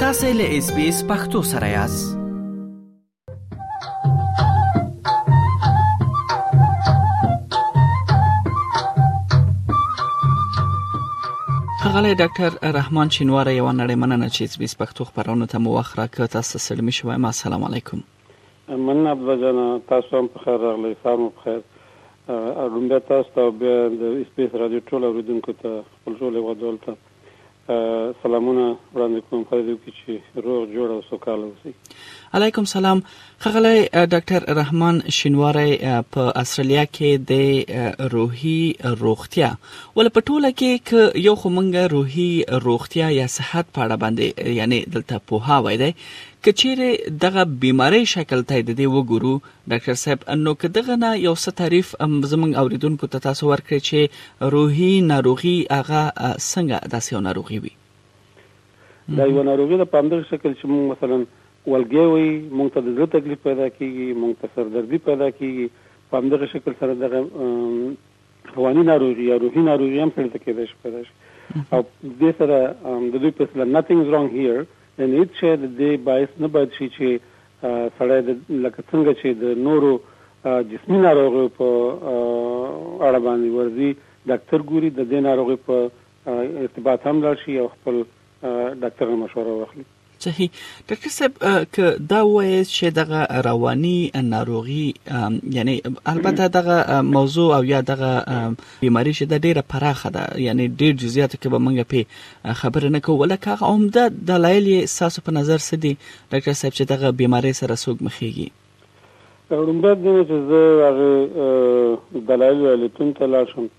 تاسې له اس بي اس پختو سره یاست ښاغلی ډاکټر رحمان شینوار یو نړۍ مننه چې اس بي اس پختو خبرونه ته مو وخت راکړ تاسو سره مې شوم السلام علیکم مننه عبدالله جانه تاسو هم پخیر راغلی سهار مو پخیر لومبیا تاسو ته بیا د اسپیس رادیو ټول اوریدونکو ته خپل ټول هیوادوال ته سلامونه وړاندې کوم خدای دې وکړي چې روغ جوړ او سوکاله اوسئ علیکم سلام خغلی ډاکټر رحمان شینواری په استرالیا کې د روحي روغتیا ول په ټوله کې ک یو خو مونږه روحي روغتیا یا صحت په اړه باندې یعنی دلته پوها وای دی که چیرې دغه بیمارۍ شکل ته د دې وګورو ډاکټر صاحب نو که دغه نه یو څه تعریف زمونږ اوریدونکو ته تاسو ورکړئ چې روحي ناروغي هغه څنګه داسې یو ناروغي وي دا یو ناروغي ده په همدغه شکل چې مونږ مثلا ولګی وي مونږ ته د زړه تکلیف پیدا کیږي مونږ ته سردردي پیدا کیږي په همدغه شکل سره دغه رواني ناروغي یا روحي ناروغي هم پیدا کېدای شي پیدا شي او دې سره د دوی په اصطلاح ناتینګ از رانګ هیر یعنی هیڅ شی د دې باعث نه باید شي چې سړی د لکه څنګه چې د نورو جسمي ناروغیو په اړه باندې ورځي ډاکټر ګوري د دې ناروغي په ارتباط هم لاړ شي او خپل ډاکټر مشوره واخلي صحیح ډاکټر صاحب که دا وایي چې دغه رواني ناروغي یعنی البته دغه موضوع او یا دغه بیماری چې د ډیره پراخه ده یعنی ډیر جزئیات کې به موږ په خبره نه کوو لکه هغه عمده دلایل یې ساسو په نظر څه دي ډاکټر صاحب چې دغه بیماری سره سوق مخېږي لومبه دې چې زه هغه دلایل یا لټون ته لاړ شم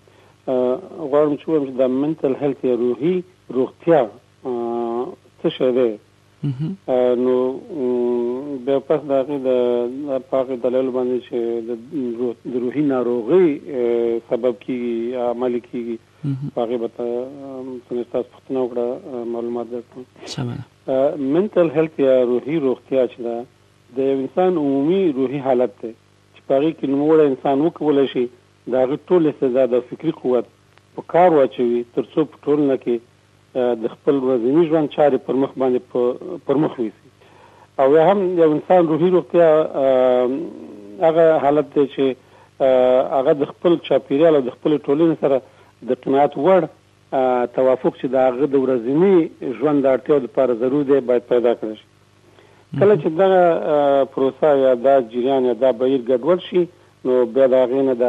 غواړم چې وایم چې د منټل هیلث یا روحي روغتیا څه شی دی نو بیا پس د هغې د په هغې دلایلو باندې چې د روحي ناروغۍ سبب کېږي یا عملي کېږي په هغې به څنګه ستاسو پوښتنه وکړه معلومات درکړم منټل هیلت یا روحي روغتیا چې ده د یو انسان عمومي روحي حالت دی چې په هغې کې نوموړی انسان وکولی شي د هغه ټول استعداد او فکري قوت په کار واچوي ترڅو په ټولنه کې د خپل ورځني ژوند چارې پر مخ باندې پر مخ ویسي او یا هم یو انسان روحي روغتیا هغه حالت دی چې هغه د خپل چاپیریال او د خپل ټولنې سره د قناعت وړ توافق چې د هغه د ورځني ژوند د اړتیاو لپاره ضرور دی باید پیدا کړی شي کله چې دغه پروسه یا دا جریان یا دا بهیر ګډوډ شي نو بیا د هغې نه د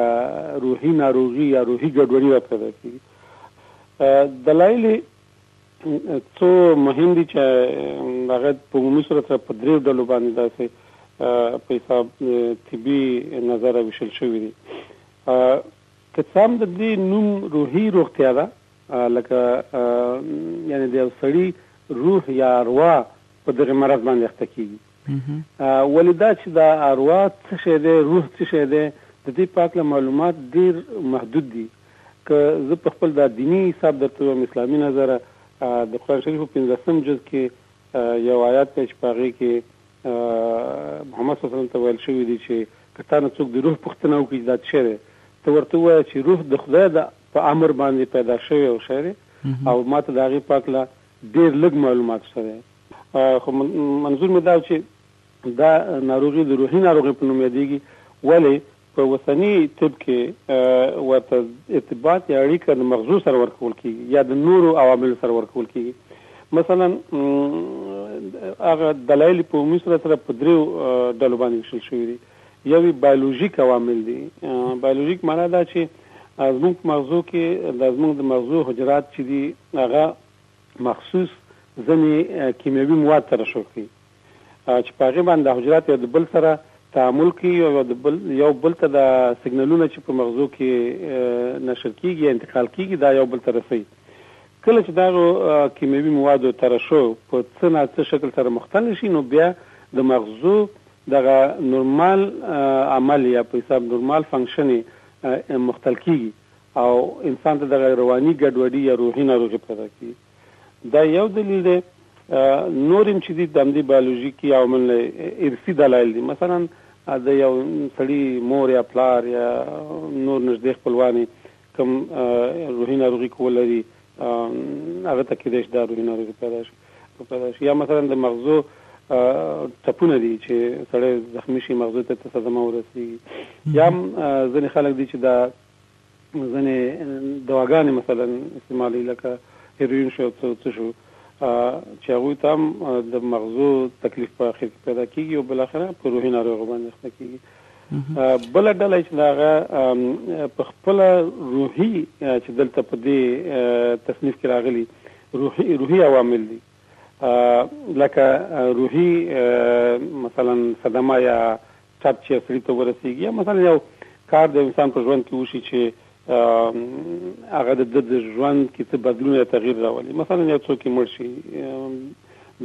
روحي ناروغي یا روحي ګډوډي را پیدا کېږي دلایل یې څو مهم دي چې هغه په عمومي صورت سره په درېیو ډلو باندې داسې په حساب طبي نظره ویشل شوي دي که څه هم د دې نوم روحي روغتیا ده لکه یعنې د یو سړي روح یا اروا په دغه مرض باندې اخته کېږي ولې دا چې دا اروا څه شی دی، روح څه شی دی، د دې په هکله معلومات ډېر محدود دي. که زه په خپل دا دیني حساب درته ووایم، اسلامي نظره، د قرآن شریف په پنځلسم جز کې یو آیات دی چې په هغې کې محمد صلی الله علیه وسلم ته ویل شوي دي چې که تا نه څوک د روح پوښتنه وکړي چې دا څه شی دی، ته ورته ووایه چې روح د خدای د په امر باندې پیدا شوی یو شی دی او ما ته د هغې په هکله ډېر لږ معلومات شته دی. خو منظور مې دا چې دا ناروغي د روحي ناروغي په نوم یادېږي ولې په وسنی طب کې ورته ارتباط یا اړیکه د مغزو سره ورکول کیږي یا د نورو عواملو سره ورکول کیږي مثلا هغه دلایل په عمومي صورت سره په دریو ډلو باندې ویشل شوي دي یوې بایولوژیک عوامل دي بایولوژیک معنا دا چې زموږ په مغزو کې د زموږ د مغزو حجرات چې دي هغه مخصوص ځنې کیمیاوي مواد ترشح کوي چې په هغې باندې د حجرات یو د بل سره تعامل کوي او یو د بل یو بل ته د سیګنالونه چې په مغزو کې نشر کیږي یا انتقال کیږي دا یو بل ته رسي کله چې دا کیمیاوي موادو ترشح په څه نه څه شکل سره مختل شي نو بیا د مغزو دغه نورمال عمل یا په حساب نورمال فنکشن مختل کیږي او انسان ته دغه رواني ګډوډي یا روحي ناروغي پیدا کړي دا یو دلیل دی نور هم چې دي د همدې بایولوژیکي عوامل ارثي دلایل دي مثلا د یو سړي مور یا پلار یا نور نږدې خپلوانې کوم روحي ناروغي کو لري هغه ته کېدای شي دا روحي ناروغي پیدا شي پیدا شي یا مثلا د مغزو ټپونه دي چې سړی زخمی شي مغزو ته ته صدمه ورسیږي یا ځینې خلک دي چې دا ځنې دواګانې مثلا استعمالي لکه هیروین شو څه څه شو چې هغه ته هم د مغزو تکلیف په اخر کې پیدا کیږي او بل اخر په روحي ناروغ باندې اخته کیږي بل ډله چې داغه په خپل روحي چې دلته په دې تصنیف کې راغلي روحي روحي عوامل دي لکه روحي مثلا صدمه یا ټپ چې سړي ته ورسیږي یا مثلا یو کار د انسان په ژوند کې وشي چې هغه د د ژوند کې څه بدلون یا تغییر راولي مثلا یو څوک مړ شي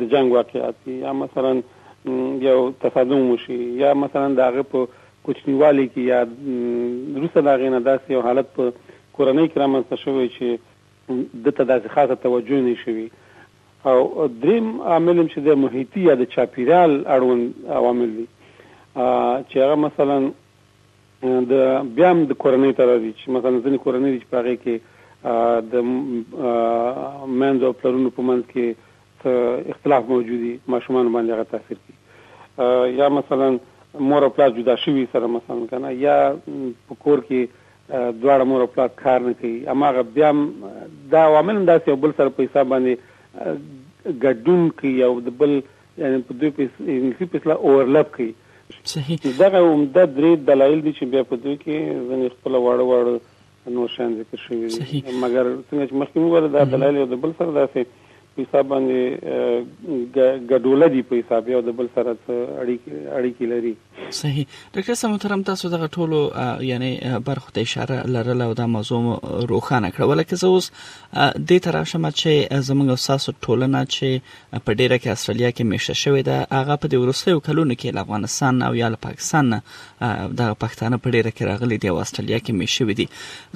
د جنگ واقعیات یا مثلا یو تصادم وشي یا مثلا د هغه په کوچنیوالي کې یا روسه د هغه نه داسې یو حالت په کورنۍ کې رامنځته شوی چې د ته داسې خاصه توجه نه شوي او دریم عامل هم چې د محیطي یا د چاپیریال اړوند عوامل دي چې هغه مثلا د بیا هم د کورنۍ ته راځي چې مثلا ځینې کورنۍ دي چې په هغې کې د میندو او پلرونو په منځ کې څه اختلاف موجود دي ماشومان باندې هغه تاثیر کوي یا مثلا مور او پلار جدا شوي سره مثلا کنه یا په کور کې دواړه مور او پلار کار نه کوي هماغه بیا هم دا عوامل هم داسې یو بل سره په حساب باندې ګډون کوي او د بل یعنې په دوی په انګلیسي په اصطلاح اوورلپ کوي صحیح دغه عمده درې دلایل دي چې بیا په دوی کې ځینې خپله واړه واړه نور شیان ذکر شوي دي مګر څنګه چې مخکې مو وویل دا دلایل یو د بل سره داسې په حساب باندې ګډوله دي په حساب یو د بل سره څه اړیکې اړیکې لري صحیح ډاکټر صاحب محترم تاسو دغه ټولو یعنی برخو ته اشاره لرله او دا موضوع روښانه کړه ولکه زه اوس د تر شمه چې زمونږ اساس ټولنه چې په ډیره کې استرالیا کې میشته شوې ده هغه په دې ورسره کلونو کې له افغانستان او یا له پاکستان دغه پښتانه په ډیره کې راغلي دي او استرالیا کې میشت شوي دي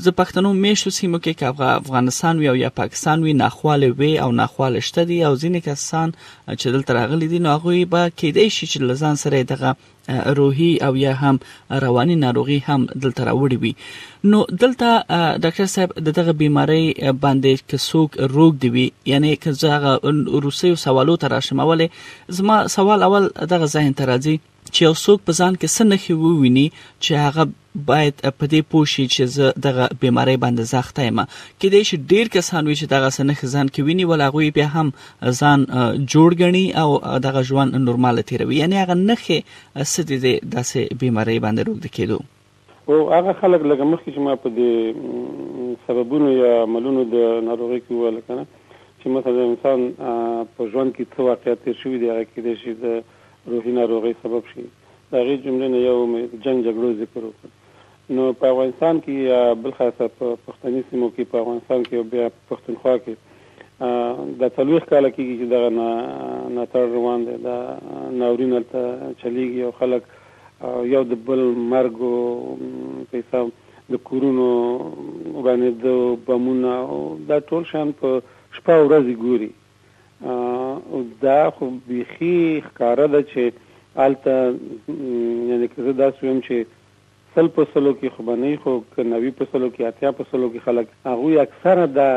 زه پښتنو میشتو سیمو کې که افغانستان وي او یا پاکستان وي ناخواله وي او ناخواله شته دي او ځینې کسان چې دلته راغلي دي نو هغوی به کېدای شي چې له ځان سره دغه روحي او یا هم رواني ناروغي هم دلته راوړي وي نو دلته ډاکټر صاحب دغه بيمارۍ باندې که څوک روغ دی وي یعنی که زه هغه روسي سوالو ته راشم ولې زما سوال اول دغه ذهن ته راځي چې یو څوک په ځان کې څه نښې وویني چې هغه باید په دې پوه شي چې زه دغه بیماری باندې زخته یم کېدای شي ډیر کسان وي چې دغه څه نښې ځان کې ویني ول هغه بیا هم ځان جوړ غني او دغه ژوند نورمال تیروي یعنی هغه نښې څه دي داسې بیماری باندې روږد کېدو او هغه خلک لکه مخکې چې ما په دې سببونو یا عملونو د ناروغۍ کې وویل که نه چې مثلا د انسان په ژوند کې څه واقعیت تېر شوي دي هغه کېدای شي د روحي ناروغۍ سبب شي د هغې جملې نه یو مې جنګ جګړو ذکر وکړ نو په افغانستان کې یا بل خاصه په پښتني سیمو کې په افغانستان کې او بیا پښتونخوا کې دا څلوېښت کاله کېږي چې دغه ناتړ روان دی دا ناورین هلته چلیږي او خلک یو د بل مرګ او په حساب د کورونو ورانېدو بمونه او دا ټول شان په شپه ورځې ګوري او دا خو بیخي ښکاره ده چې هلته یعنې که زه داسې ویم چې سل په سلو کې خو به نه خو که نوي په سلو کې اتیا په سلو کې خلک هغوی اکثره دا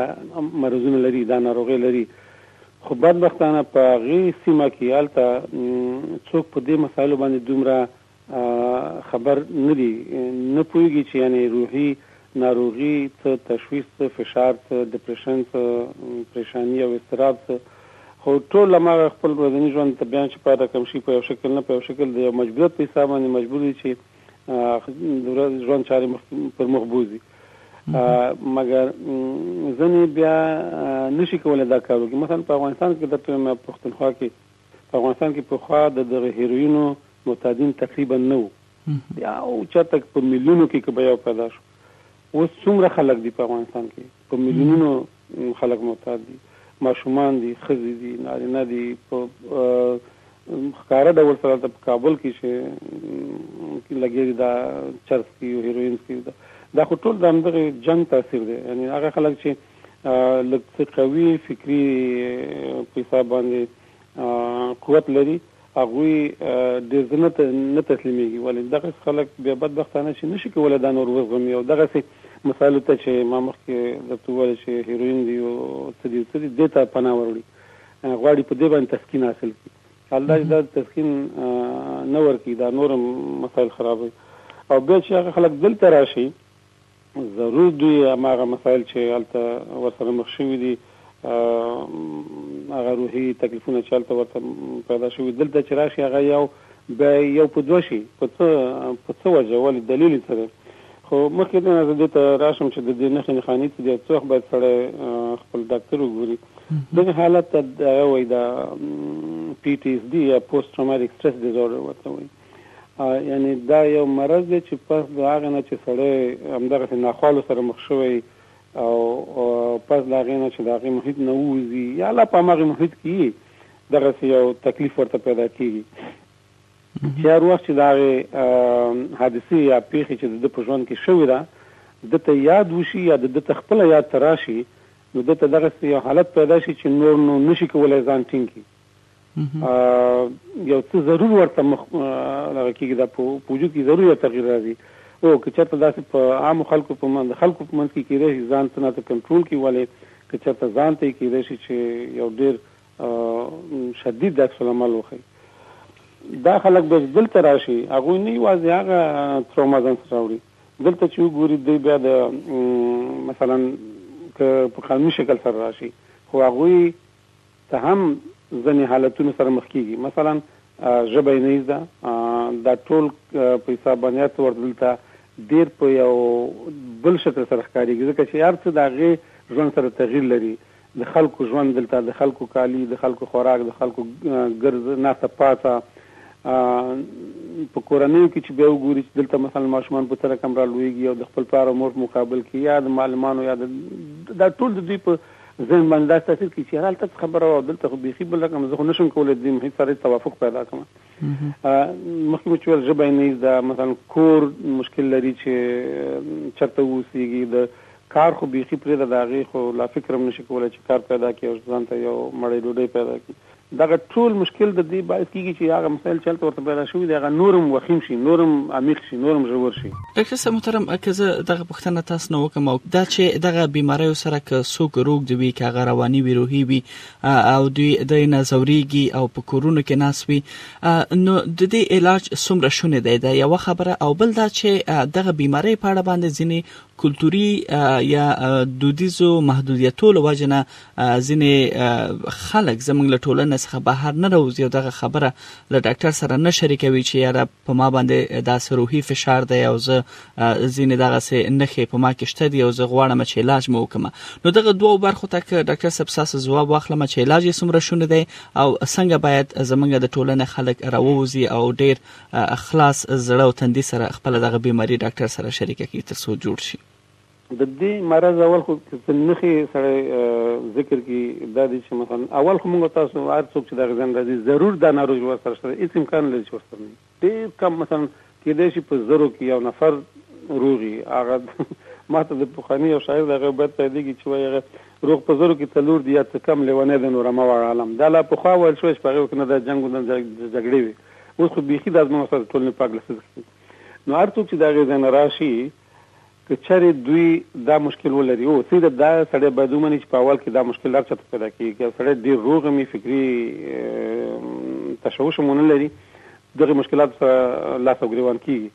مرضونه لري دا ناروغۍ لري خو بدبختانه په هغې سیمه کې هلته څوک په دې مسایلو باندې دومره خبر نه دي، نه پوهېږي چې یعنې روحي ناروغي څه، تشویش څه، فشار څه، ډپرېشن څه، پرېشاني او اضطراب څه، خو ټول هماغه خپل ورځني ژوند ته بیان چې پاته کم شي په یو شکل نه په یو شکل د یو مجبوریت په حساب باندې مجبور دي چې د ورځ ژوند چارې پر مخ بوځي. مګر ځنې بیا نشي کولای دا کار وکړي مثلا په افغانستان کې درته وایم پښتونخوا کې په افغانستان کې پخوا د دغه هیروینو معتادین تقریبا نه وو بیا او چاته په میلیونو کې که به یو پیدا شو اوس څومره خلک دي په افغانستان کې په میلیونونو خلک معتاد دي، ماشومان دي، ښځې دي، نارینه دي، په ښکاره ډول سره هلته په کابل کې چې لګیا دي دا چرس څکي او هیروین څکي دا خو ټول د همدغه جنګ تاثیر دی یعنې هغه خلک چې لږ څه قوي فکري په حساب باندې قوت لري هغوی ډېر زر نه تسلیمېږي، ولې دغسې خلک بیا بدبختانه چې نشي کولای دا نور وزغمي او دغسې مسایلو ته چې ما مخکې درته وویل چې هیروین دي او څه دي او څه دي، دې ته پناه وروړي، غواړي په دې باندې تسکین حاصل کړي. حال دا چې دا تسکین نه ورکوي، دا نور هم مسایل خرابوي او بیا چې هغه خلک دلته راشي، ضرور دوی هماغه مسایل چې هلته ورسره مخ شوي دي هغه روحي تکلیفونه چې هلته ورته پیدا شوي دلته چې راشي هغه یو بیا یو په دوه شي په څه په څه وجه ولې دلیل یې څه دی خو مخکې دې نه زه دې ته راشم چې د دې نښې نښانې څه دي او څه وخت باید سړی خپل ډاکټر وګوري دغه حالت ته هغه وایي دا پي ټي اس ډي یا پوسټ ټروماټیک سټرس ډیزارډر ورته وایي یعنې دا یو مرض دی چې پس د هغې نه چې سړی همدغسې ناخوالو سره مخ شوی او پس د هغې نه چې د هغې محیط نه ووځي یا لا په هماغې محیط کې یې دغسې یو تکلیف ورته پیدا کېږي چې هر وخت چې د هغې حادثې یا پېښې چې د ده په ژوند کې شوې ده ده ته یاد وشي یا د ده ته خپله یاد ته راشي نو ده ته دغسې یو حالت پیدا شي چې نور نو نشي کولی ځان ټینګ کړي یو څه ضرور ورته مخ لغه کېږي دا په وجود کې ضرور یو تغیر راځي او که چېرته داسې په عامو خلکو په منځ خلکو په منځ کې کېدای شي ځان ته ناته کنټرول کړي ولې که چېرته ځان ته یې کېدای شي چې یو ډېر شدید د عکس العمل وښي دا خلک به دلته راشي هغوی نه یوازې هغه تروما ځان سره راوړي دلته چې وګوري دوی بیا د مثلا که په قانوني شکل سره راشي خو هغوی ته هم ځنې حالتونو سره مخ کېږي مثلا ژبه یې نه یې زده دا ټول په حساب باندې هر څه ورته دلته ډېر په یو بل شکل سره ښکارېږي ځکه چې هر څه د هغې ژوند سره تغیر لري د خلکو ژوند دلته د خلکو کالي د خلکو خوراک د خلکو ګرځ ناسته پاسه په کورنۍ کې چې بیا وګوري چې دلته مثلا ماشومان په سره کم را لویږي او د خپل پلار او مور مقابل کې یا د معلمانو یا د دا ټول د دوی په ذهن باندې داسې تاثیر کوي چې یاره هلته خبره وه او دلته خو بیخي بل رقم زه خو نه شم کولی دې محیط سره توافق پیدا کړم مخکې مو چې ویل ژبه یې نه زده مثلا کور مشکل لري چې چېرته اوسېږي د کار خو بیخي پرېږده د هغې خو لا فکر هم نه شي کولی چې کار پیدا کړي او ځان ته یو مړۍ ډوډۍ پیدا کړي دغه ټول مشکل د دې باعث کیږي چې هغه مسایل چې هلته ورته پیدا شوي دي هغه نور هم وخیم شي، نور هم عمیق شي، نور هم ژور شي. ډاکټر صاحب محترم که زه دغه پوښتنه تاسو نه وکړم او دا چې دغه بیماریو سره که څوک روږد وي که هغه رواني وي روحي وي او دوی دوی نه ځورېږي او په کورونو کې ناست وي نو د دې علاج څومره شونې دی دا یوه خبره او بل دا چې دغه بیماری په اړه باندې ځینې کلتوري یا دودیزو محدودیتو له وجې نه ځینې خلک زمونږ له ټولنې څخه بهر نه راوځي او دغه خبره له ډاکټر سره نه شریکوي چې یاره په ما باندې داسې روحي فشار دی او زه ځینې دغه سه نخې په ما کې شته دی او زه غواړم چې علاج مو وکم نو دغه دوه برخو ته که ډاکټر صاحب ساسو ځواب واخلم چې علاج یې څومره شونه دی او څنګه باید زمونږ د ټولنې خلک راووزي او ډیر خلاص زړه او تندي سره خپل دغه بیماری ډاکټر سره شریکه کړي ترڅو جوړ شي د دې مرض اول خو چې نښې سړی ذکر کړي دا دي چې مثلا اول خو موږ تاسو هر څوک چې دا غزن راځي ضرور دا ناروغي ورسره شته هیڅ امکان لري چې ورسره نه ډېر کم مثلا کېدای شي په زرو کې یو نفر روغي هغه ماته د پخواني یو شاعر دغه بیت پیدېږي چې وایي هغه روغ په زرو کې څلور دي یا څه کم لیونی دی نوره مه وړه عالم دا لا پخوا ویل شوی چې په هغې کې نه دا جنګ نه جګړې وي اوس خو بیخي دا زموږ سره ټولنې په اګله څه نو هر څوک چې د هغې ځای نه راشي که چېرې دوی دا مشکل ولري او څه ده، دا سړی باید ومني چې په اول کې دا مشکل هر چا ته پیدا کېږي. که سړی ډېر روغ هم وي، فکري تشوش هم ونه لري، دغه مشکلاتو سره لاس او ګرېوان کېږي.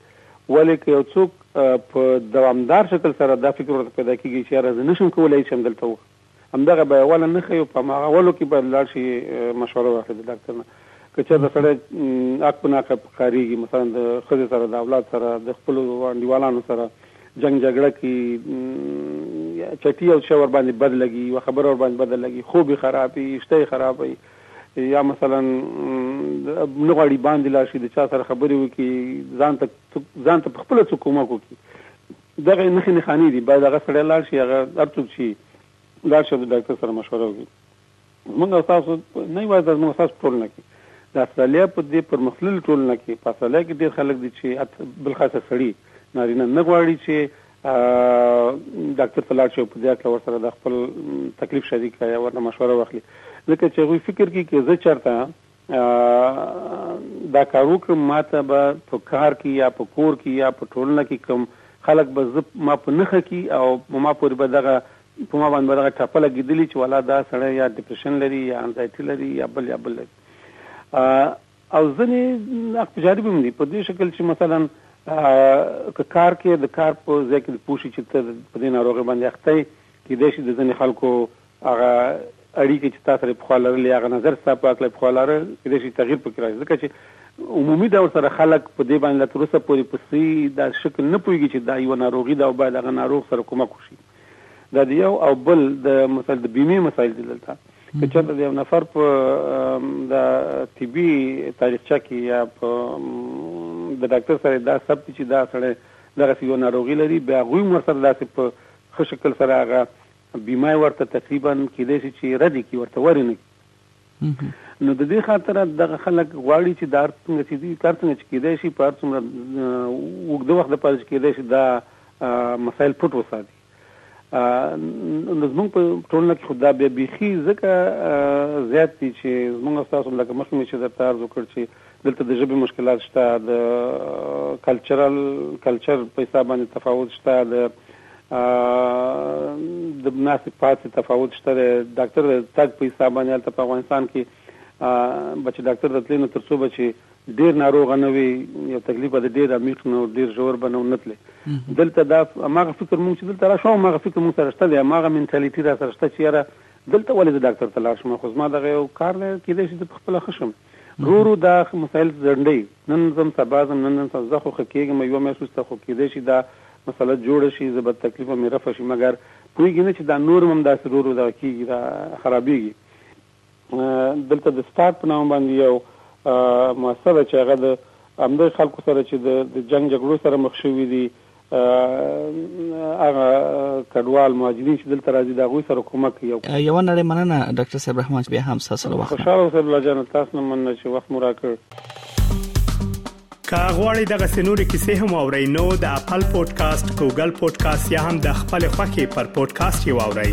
ولې که یو څوک په دوامدار شکل سره دا فکر ورته پیدا کېږي چې یاره زه نه شم کولای هېڅ شی همدلته همدغه به اوله نښه یو په هماغه اولو کې باید لاړ شي مشوره واخلي د ډاکټر نه که چېرته سړی اک په ناکه کارېږي مثلا د ښځې سره د اولاد سره د خپلو انډیوالانو سره جنګ جګړه کې چټي او څه ور باندې بد لګي یوه خبره ور باندې بده لګي خوب یې خراب وي اشته یې خراب وي یا مثلا نه غواړي باندې لاړ شي د چا سره خبرې وکړي ځان ته ځان ته په خپله څه کومک وکړي دغه نښې نښانې دي باید هغه سړی لاړ شي هغه هر څوک چې لاړ شي د ډاکټر سره مشوره وکړي زمونږ تاسو نه یوازې زمونږ تاسو ټولنه کې د استرالیا په دې پرمختللې ټولنه کې په استرالیا کې ډېر خلک دي چې بل خاصه سړي نارینه نه غواړي چې ډاکټر ته لاړ شي په دې اړه ورسره د خپل تکلیف شریک یا ورته مشوره واخلي ځکه چې هغوی فکر کوي چې زه چېرته دا کار وکړم ماته به په کار کې یا په کور کې یا په ټولنه کې کوم خلک به زه ما په نخه کی او په ما پورې به دغه په ما باندې دغه ټپه لګیدلی چې ولا دا سړی یا ډیپریشن لري یا انزایټي لري یا بل یا بل لري او ځنې اقتجاري به دي په دې شکل چې مثلا که کار کې د کار په ځای کې د پوښي چې ته په دې ناروغي باندې اخته کې د شي د ځنې خلکو هغه اړیکې چې تاسو لري په خوا لرلې هغه نظر چې تاسو په اړه په خوا لرل کېدای شي تغیر پکې راشي ځکه چې عمومي ډول سره خلک په دې باندې لا تر اوسه پورې په سي دا شکل نه پوهېږي چې دا یوه ناروغي ده او باید هغه ناروغ سره کومک وشي دا د یو او بل د مثال د بیمې مسایل دي دلته که چېرته د یو نفر په د طبي تاریخچه کې یا په د ډاکټر سره دا ثبت چې دا سړی دغسې یو ناروغي لري بیا هغوی هم ورسره داسې په ښه شکل سره هغه بیمه یې ورته تقریبا کېدای شي چې رد یې کړي، ورته ور یې نه کړي. نو د دې خاطر دغه خلک غواړي چې دا هر څنګه چې دي، هر څنګه چې کېدای شي په هر څومره اوږده وخت لپاره چې کېدای شي دا مسایل پټ وساتي. نو زمونږ په ټولنه کې خو دا بیا بیخي ځکه زیات دي چې زمونږ او ستاسو لکه مخکې مې چې درته عرض وکړ چې دلته د ژبې مشکلات شته، د کلچرل کلچر په حساب باندې تفاوت شته، د د ناستې پاتې تفاوت شته دی، ډاکټر د تګ په حساب باندې هلته په افغانستان کې به چې ډاکټر ته تلې نو تر څو به چې ډیر ناروغ نه وي یو تکلیف به ډیر عمیق نه ډیر ژور به نه نتلې دلته دا ماغه فکر مونږ چې دلته را شو ماغه فکر مونږ سره شته دی ماغه منټالیټي را سره شته چې یاره دلته ولې د ډاکټر ته لاړ شم خو زما دغه یو کار دی کېدای شي زه په خپله ښه شم رورو دا مسایل ځنډی نن ځم سبا ځم نن ځم سبا زه خو ښه کیږم یوه میاشت وروسته خو کیدای شي دا مسله جوړه شي زه به تکلیف مې رفع شي مګر پوهیږي نه چې دا نور هم داسې رورو دغه کیږي دا خرابیږي دلته د سټارټ په نامه باندې یو مؤسسه ده چې هغه د همدغه خلکو سره چې د جنگ جګړو سره مخ شوي دي هغه کډوال مهاجرین چې دلته راځي دا غوي سره کومک کوي یو نړۍ مننه ډاکټر صاحب رحمان بیا هم تاسو له وخت خوشاله اوسئ الله جان تاسو نه مننه چې وخت مو راکړ که غواړئ دغه سنوري کیسې هم او رینو د خپل پودکاسټ ګوګل پودکاسټ یا هم د خپل خاكي پر پودکاسټ یو اورئ